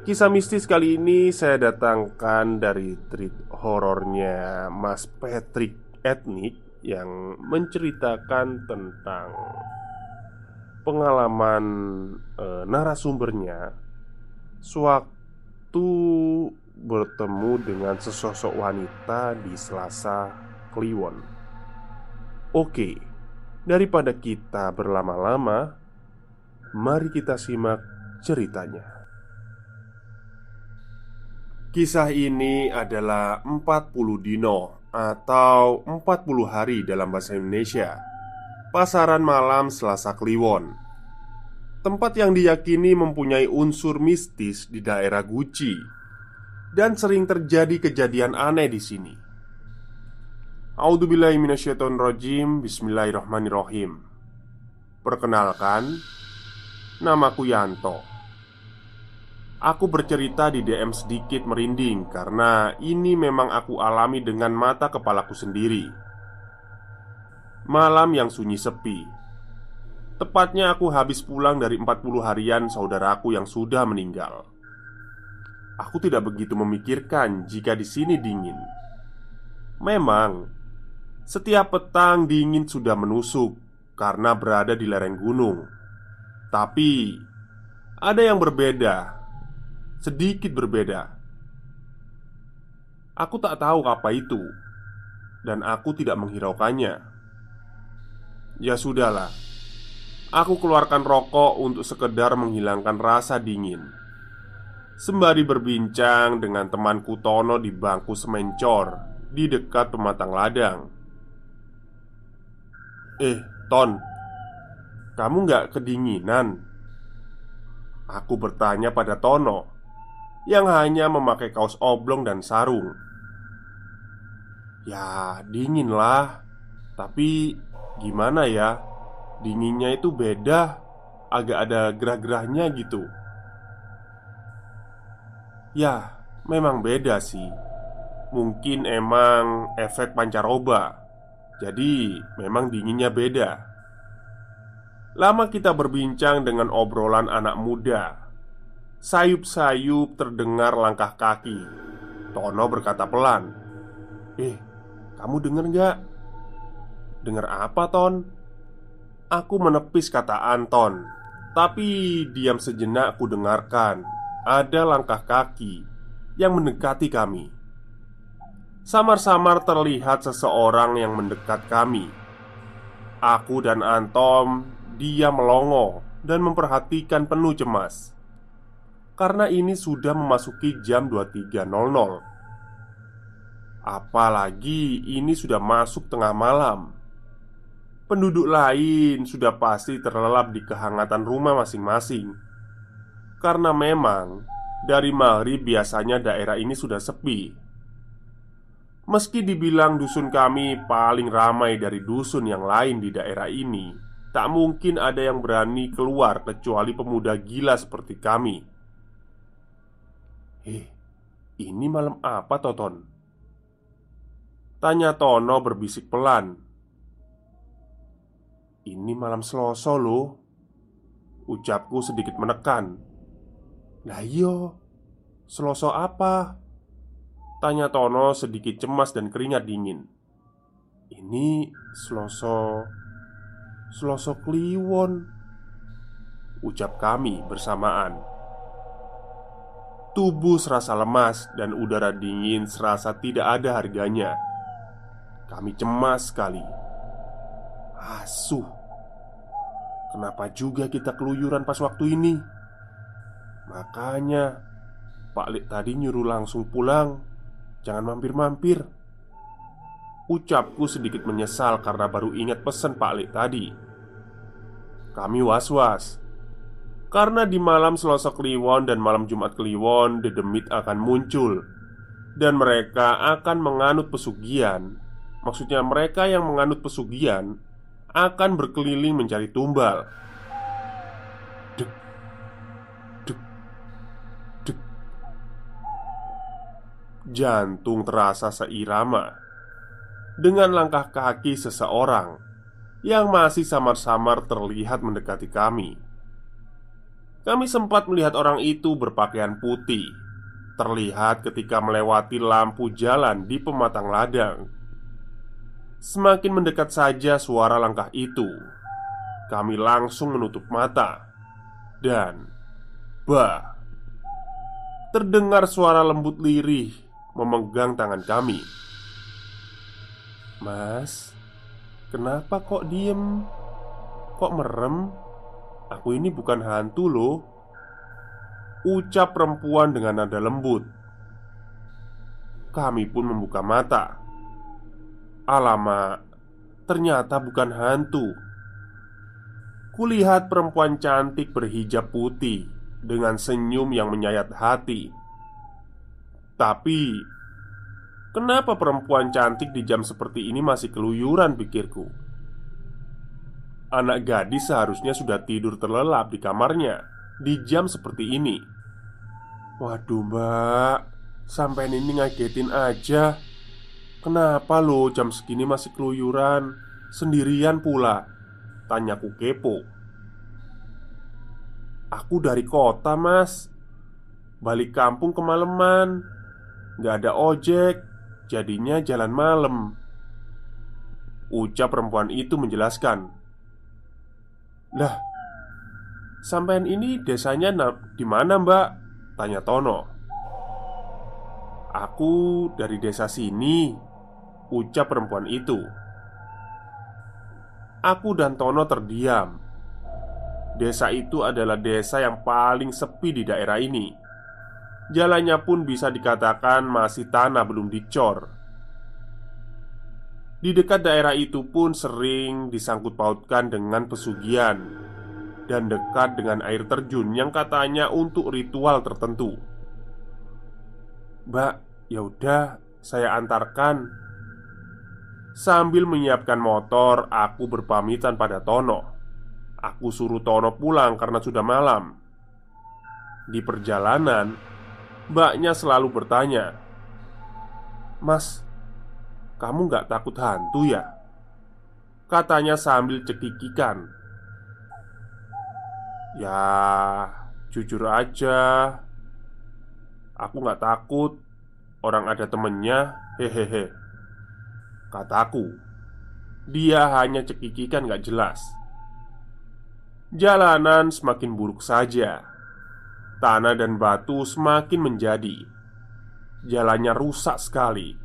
Kisah mistis kali ini saya datangkan dari treat horornya Mas Patrick Etnik yang menceritakan tentang pengalaman e, narasumbernya sewaktu bertemu dengan sesosok wanita di Selasa Kliwon. Oke, daripada kita berlama-lama, mari kita simak ceritanya. Kisah ini adalah 40 dino atau 40 hari dalam bahasa Indonesia. Pasaran malam Selasa Kliwon. Tempat yang diyakini mempunyai unsur mistis di daerah Guci. Dan sering terjadi kejadian aneh di sini. A'udzubillahiminasyaitonrojim Bismillahirrahmanirrahim. Perkenalkan Namaku Yanto Aku bercerita di DM sedikit merinding karena ini memang aku alami dengan mata kepalaku sendiri. Malam yang sunyi sepi. Tepatnya aku habis pulang dari 40 harian saudaraku yang sudah meninggal. Aku tidak begitu memikirkan jika di sini dingin. Memang setiap petang dingin sudah menusuk karena berada di lereng gunung. Tapi ada yang berbeda, sedikit berbeda. Aku tak tahu apa itu, dan aku tidak menghiraukannya. Ya sudahlah, aku keluarkan rokok untuk sekedar menghilangkan rasa dingin. Sembari berbincang dengan temanku Tono di bangku semencor di dekat pematang ladang. Eh, Ton Kamu nggak kedinginan? Aku bertanya pada Tono Yang hanya memakai kaos oblong dan sarung. Ya, dingin lah. Tapi gimana ya? Dinginnya itu beda. Agak ada gerah-gerahnya gitu. Ya, memang beda sih. Mungkin emang efek pancaroba. Jadi, memang dinginnya beda. Lama kita berbincang dengan obrolan anak muda. Sayup-sayup terdengar langkah kaki. Tono berkata pelan, "Eh, kamu denger gak? Dengar apa, Ton?" Aku menepis kata Anton, tapi diam sejenak aku dengarkan ada langkah kaki yang mendekati kami. Samar-samar terlihat seseorang yang mendekat kami. Aku dan Antom dia melongo dan memperhatikan penuh cemas Karena ini sudah memasuki jam 23.00 Apalagi ini sudah masuk tengah malam. Penduduk lain sudah pasti terlelap di kehangatan rumah masing-masing. Karena memang dari maghrib biasanya daerah ini sudah sepi. Meski dibilang dusun kami paling ramai dari dusun yang lain di daerah ini, tak mungkin ada yang berani keluar kecuali pemuda gila seperti kami. Eh, ini malam apa, Toton? Tanya Tono berbisik pelan. Ini malam Selasa loh. Ucapku sedikit menekan. Lah iyo, Selasa apa? Tanya Tono sedikit cemas dan keringat dingin Ini Selasa Selasa Kliwon Ucap kami bersamaan Tubuh serasa lemas dan udara dingin serasa tidak ada harganya. Kami cemas sekali. Asuh. Kenapa juga kita keluyuran pas waktu ini? Makanya Pak Lek tadi nyuruh langsung pulang. Jangan mampir-mampir. Ucapku sedikit menyesal karena baru ingat pesan Pak Lek tadi. Kami was-was Karena di malam Selasa Kliwon dan malam Jumat Kliwon Dedemit akan muncul. Dan mereka akan menganut pesugihan. Maksudnya mereka yang menganut pesugihan Akan berkeliling mencari tumbal. Jantung terasa seirama. Dengan langkah kaki seseorang yang masih samar-samar terlihat mendekati kami. Kami sempat melihat orang itu berpakaian putih, terlihat ketika melewati lampu jalan di pematang ladang. Semakin mendekat saja suara langkah itu, kami langsung menutup mata dan bah, terdengar suara lembut lirih memegang tangan kami. "Mas, kenapa kok diem? Kok merem? Aku ini bukan hantu, loh." Ucap perempuan dengan nada lembut. Kami pun membuka mata. Alamak, ternyata bukan hantu. Kulihat perempuan cantik berhijab putih dengan senyum yang menyayat hati. Tapi Kenapa perempuan cantik di jam seperti ini masih keluyuran pikirku Anak gadis seharusnya sudah tidur terlelap di kamarnya Di jam seperti ini. Waduh mbak Sampai ini ngagetin aja. Kenapa lo jam segini masih keluyuran? Sendirian pula. Tanyaku kepo. Aku dari kota mas. Balik kampung kemalaman Gak ada ojek. Jadinya jalan malam. Ucap perempuan itu menjelaskan Lah Sampean ini desanya di mana mbak? Tanya Tono Aku dari desa sini Ucap perempuan itu Aku dan Tono terdiam Desa itu adalah desa yang paling sepi di daerah ini Jalannya pun bisa dikatakan masih tanah belum dicor. Di dekat daerah itu pun sering disangkut pautkan dengan pesugihan dan dekat dengan air terjun yang katanya untuk ritual tertentu. Mbak, ya udah, saya antarkan. Sambil menyiapkan motor, aku berpamitan pada Tono. Aku suruh Tono pulang karena sudah malam. Di perjalanan, Mbaknya selalu bertanya Mas, kamu gak takut hantu ya? Katanya sambil cekikikan. Ya, jujur aja. Aku gak takut. Orang ada temennya. Hehehe. Kataku Dia hanya cekikikan gak jelas. Jalanan semakin buruk saja. Tanah dan batu semakin menjadi. Jalannya rusak sekali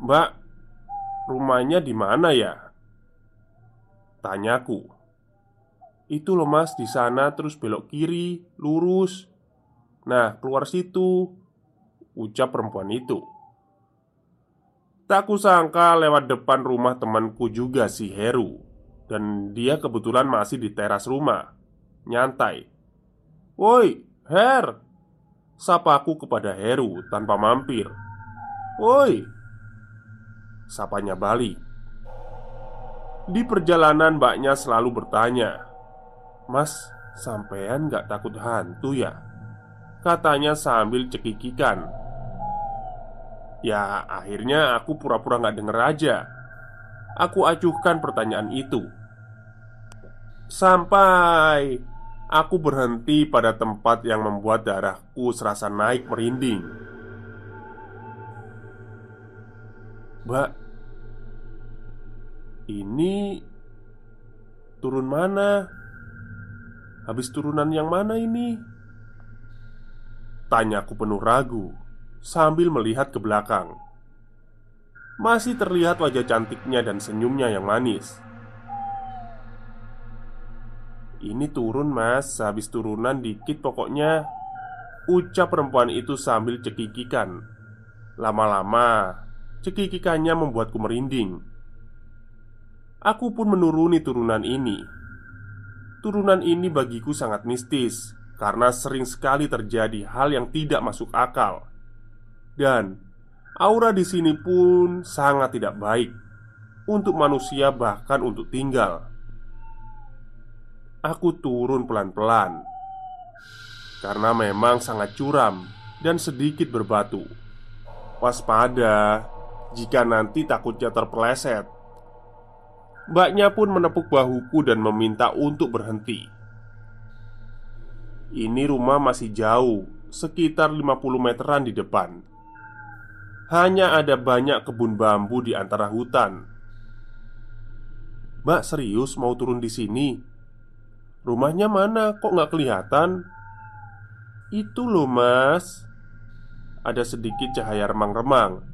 Mbak, rumahnya di mana ya? Tanyaku Itu loh mas, di sana terus belok kiri, lurus. Nah, keluar situ Ucap perempuan itu. Tak kusangka lewat depan rumah temanku juga si Heru Dan dia kebetulan masih di teras rumah. Nyantai. Woi, Her! Sapaku kepada Heru tanpa mampir. Woi Sapanya balik Di perjalanan mbaknya selalu bertanya Mas, sampean gak takut hantu ya? Katanya sambil cekikikan. Ya akhirnya aku pura-pura gak denger aja. Aku acuhkan pertanyaan itu. Sampai aku berhenti pada tempat yang membuat darahku serasa naik merinding Mbak Ini Turun mana? Habis turunan yang mana ini? Tanyaku penuh ragu Sambil melihat ke belakang. Masih terlihat wajah cantiknya dan senyumnya yang manis. Ini turun mas, habis turunan dikit pokoknya. Ucap perempuan itu sambil cekikikan. Lama-lama Cekikikannya membuatku merinding. Aku pun menuruni turunan ini. Turunan ini bagiku sangat mistis Karena sering sekali terjadi hal yang tidak masuk akal. Dan Aura di sini pun sangat tidak baik Untuk manusia bahkan untuk tinggal. Aku turun pelan-pelan Karena memang sangat curam Dan sedikit berbatu. Waspada Jika nanti takutnya terpeleset Mbaknya pun menepuk bahuku dan meminta untuk berhenti Ini rumah masih jauh Sekitar 50 meteran di depan Hanya ada banyak kebun bambu di antara hutan Mbak serius mau turun di sini? Rumahnya mana? Kok nggak kelihatan? Itu loh mas Ada sedikit cahaya remang-remang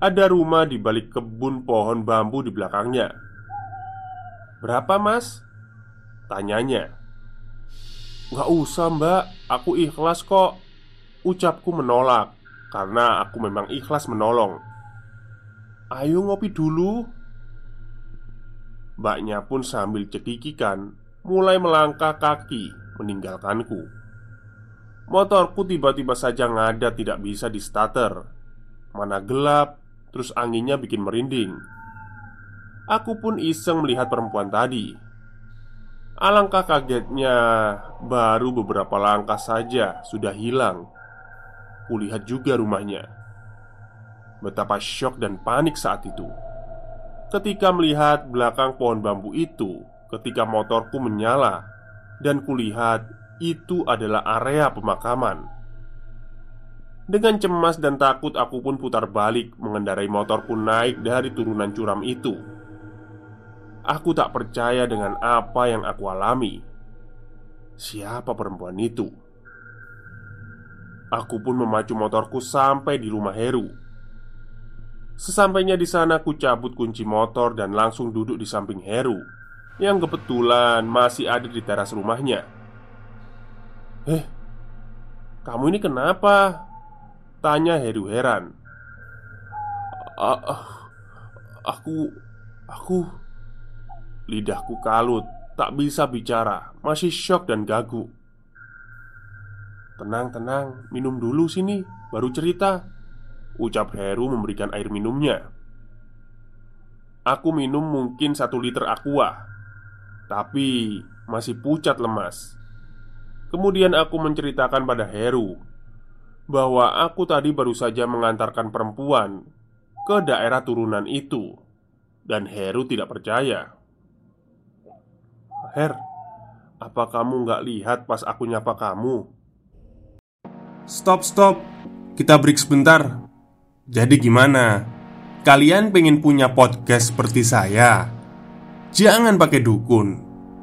Ada rumah di balik kebun pohon bambu di belakangnya Berapa mas? Tanyanya Gak usah mbak Aku ikhlas kok Ucapku menolak Karena aku memang ikhlas menolong Ayo ngopi dulu Mbaknya pun sambil cekikikan mulai melangkah kaki meninggalkanku. Motorku tiba-tiba saja ngadat tidak bisa di starter. Mana gelap, terus anginnya bikin merinding. Aku pun iseng melihat perempuan tadi. Alangkah kagetnya, baru beberapa langkah saja sudah hilang. Kulihat juga rumahnya. Betapa syok dan panik saat itu. Ketika melihat belakang pohon bambu itu ketika motorku menyala dan kulihat itu adalah area pemakaman. Dengan cemas dan takut, aku pun putar balik mengendarai motorku naik dari turunan curam itu. Aku tak percaya dengan apa yang aku alami. Siapa perempuan itu? Aku pun memacu motorku sampai di rumah Heru. Sesampainya di sana, aku cabut kunci motor dan langsung duduk di samping Heru yang kebetulan masih ada di teras rumahnya. "Eh, kamu ini kenapa?" Tanya Heru heran. "Aku, aku." Lidahku kalut, tak bisa bicara, masih syok dan gagu. "Tenang, tenang, minum dulu sini, baru cerita." Ucap Heru memberikan air minumnya. Aku minum mungkin satu liter aqua tapi masih pucat lemas. Kemudian aku menceritakan pada Heru bahwa aku tadi baru saja mengantarkan perempuan ke daerah turunan itu, dan Heru tidak percaya. Her, apa kamu nggak lihat pas aku nyapa kamu? Stop, stop, kita break sebentar. Jadi, gimana? Kalian pengen punya podcast seperti saya? Jangan pakai dukun,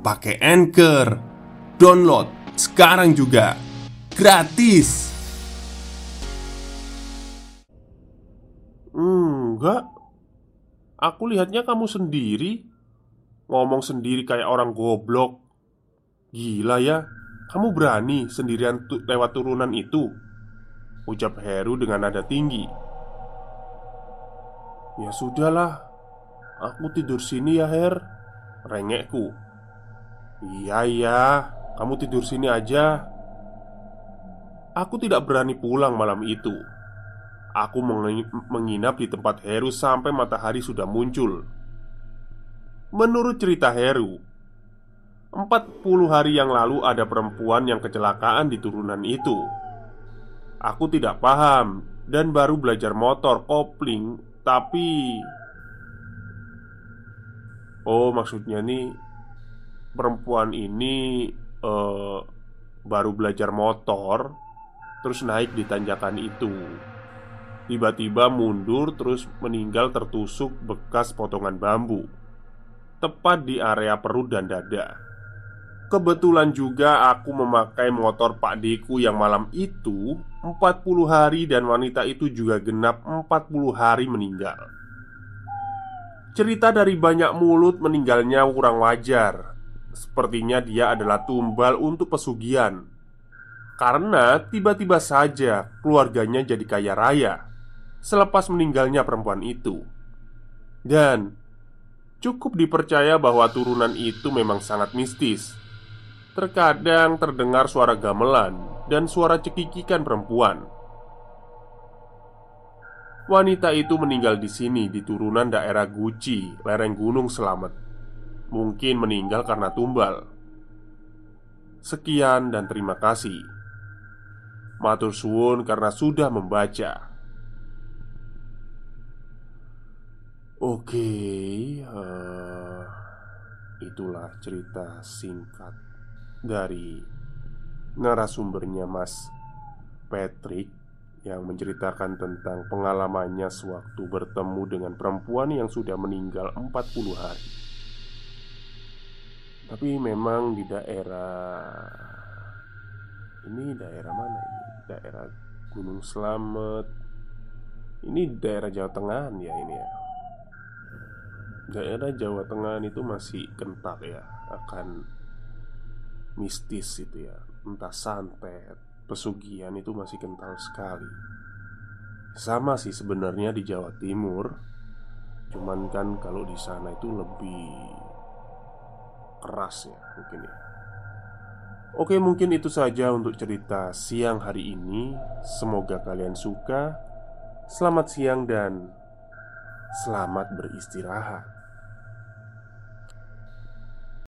pakai anchor. Download sekarang juga gratis. Enggak. Aku lihatnya kamu sendiri ngomong sendiri kayak orang goblok. Gila ya, kamu berani sendirian tu lewat turunan itu? Ucap Heru dengan nada tinggi. Ya sudahlah, aku tidur sini ya Her. Rengekku Iya iya Kamu tidur sini aja Aku tidak berani pulang malam itu Aku menginap di tempat Heru sampai matahari sudah muncul. Menurut cerita Heru 40 hari yang lalu ada perempuan yang kecelakaan di turunan itu. Aku tidak paham Dan baru belajar motor kopling Tapi Oh maksudnya nih Perempuan ini uh, Baru belajar motor Terus naik di tanjakan itu Tiba-tiba mundur terus meninggal tertusuk bekas potongan bambu Tepat di area perut dan dada. Kebetulan juga aku memakai motor Pak Deku yang malam itu 40 hari dan wanita itu juga genap 40 hari meninggal. Cerita dari banyak mulut meninggalnya kurang wajar. Sepertinya dia adalah tumbal untuk pesugihan. Karena tiba-tiba saja keluarganya jadi kaya raya selepas meninggalnya perempuan itu, dan cukup dipercaya bahwa turunan itu memang sangat mistis. Terkadang terdengar suara gamelan dan suara cekikikan perempuan. Wanita itu meninggal di sini di turunan daerah Guci, lereng Gunung Selamet. Mungkin meninggal karena tumbal. Sekian dan terima kasih. Matur suwun karena sudah membaca. Oke, uh, itulah cerita singkat dari narasumbernya Mas Patrick yang menceritakan tentang pengalamannya sewaktu bertemu dengan perempuan yang sudah meninggal 40 hari. Tapi memang di daerah ini daerah mana ini? Daerah Gunung Slamet. Ini daerah Jawa Tengah ya ini ya daerah Jawa Tengah itu masih kental ya akan mistis itu ya. Entah santet pesugihan itu masih kental sekali. Sama sih sebenarnya di Jawa Timur cuman kan kalau di sana itu lebih keras ya mungkin ya. Oke mungkin itu saja untuk cerita siang hari ini. Semoga kalian suka. Selamat siang dan selamat beristirahat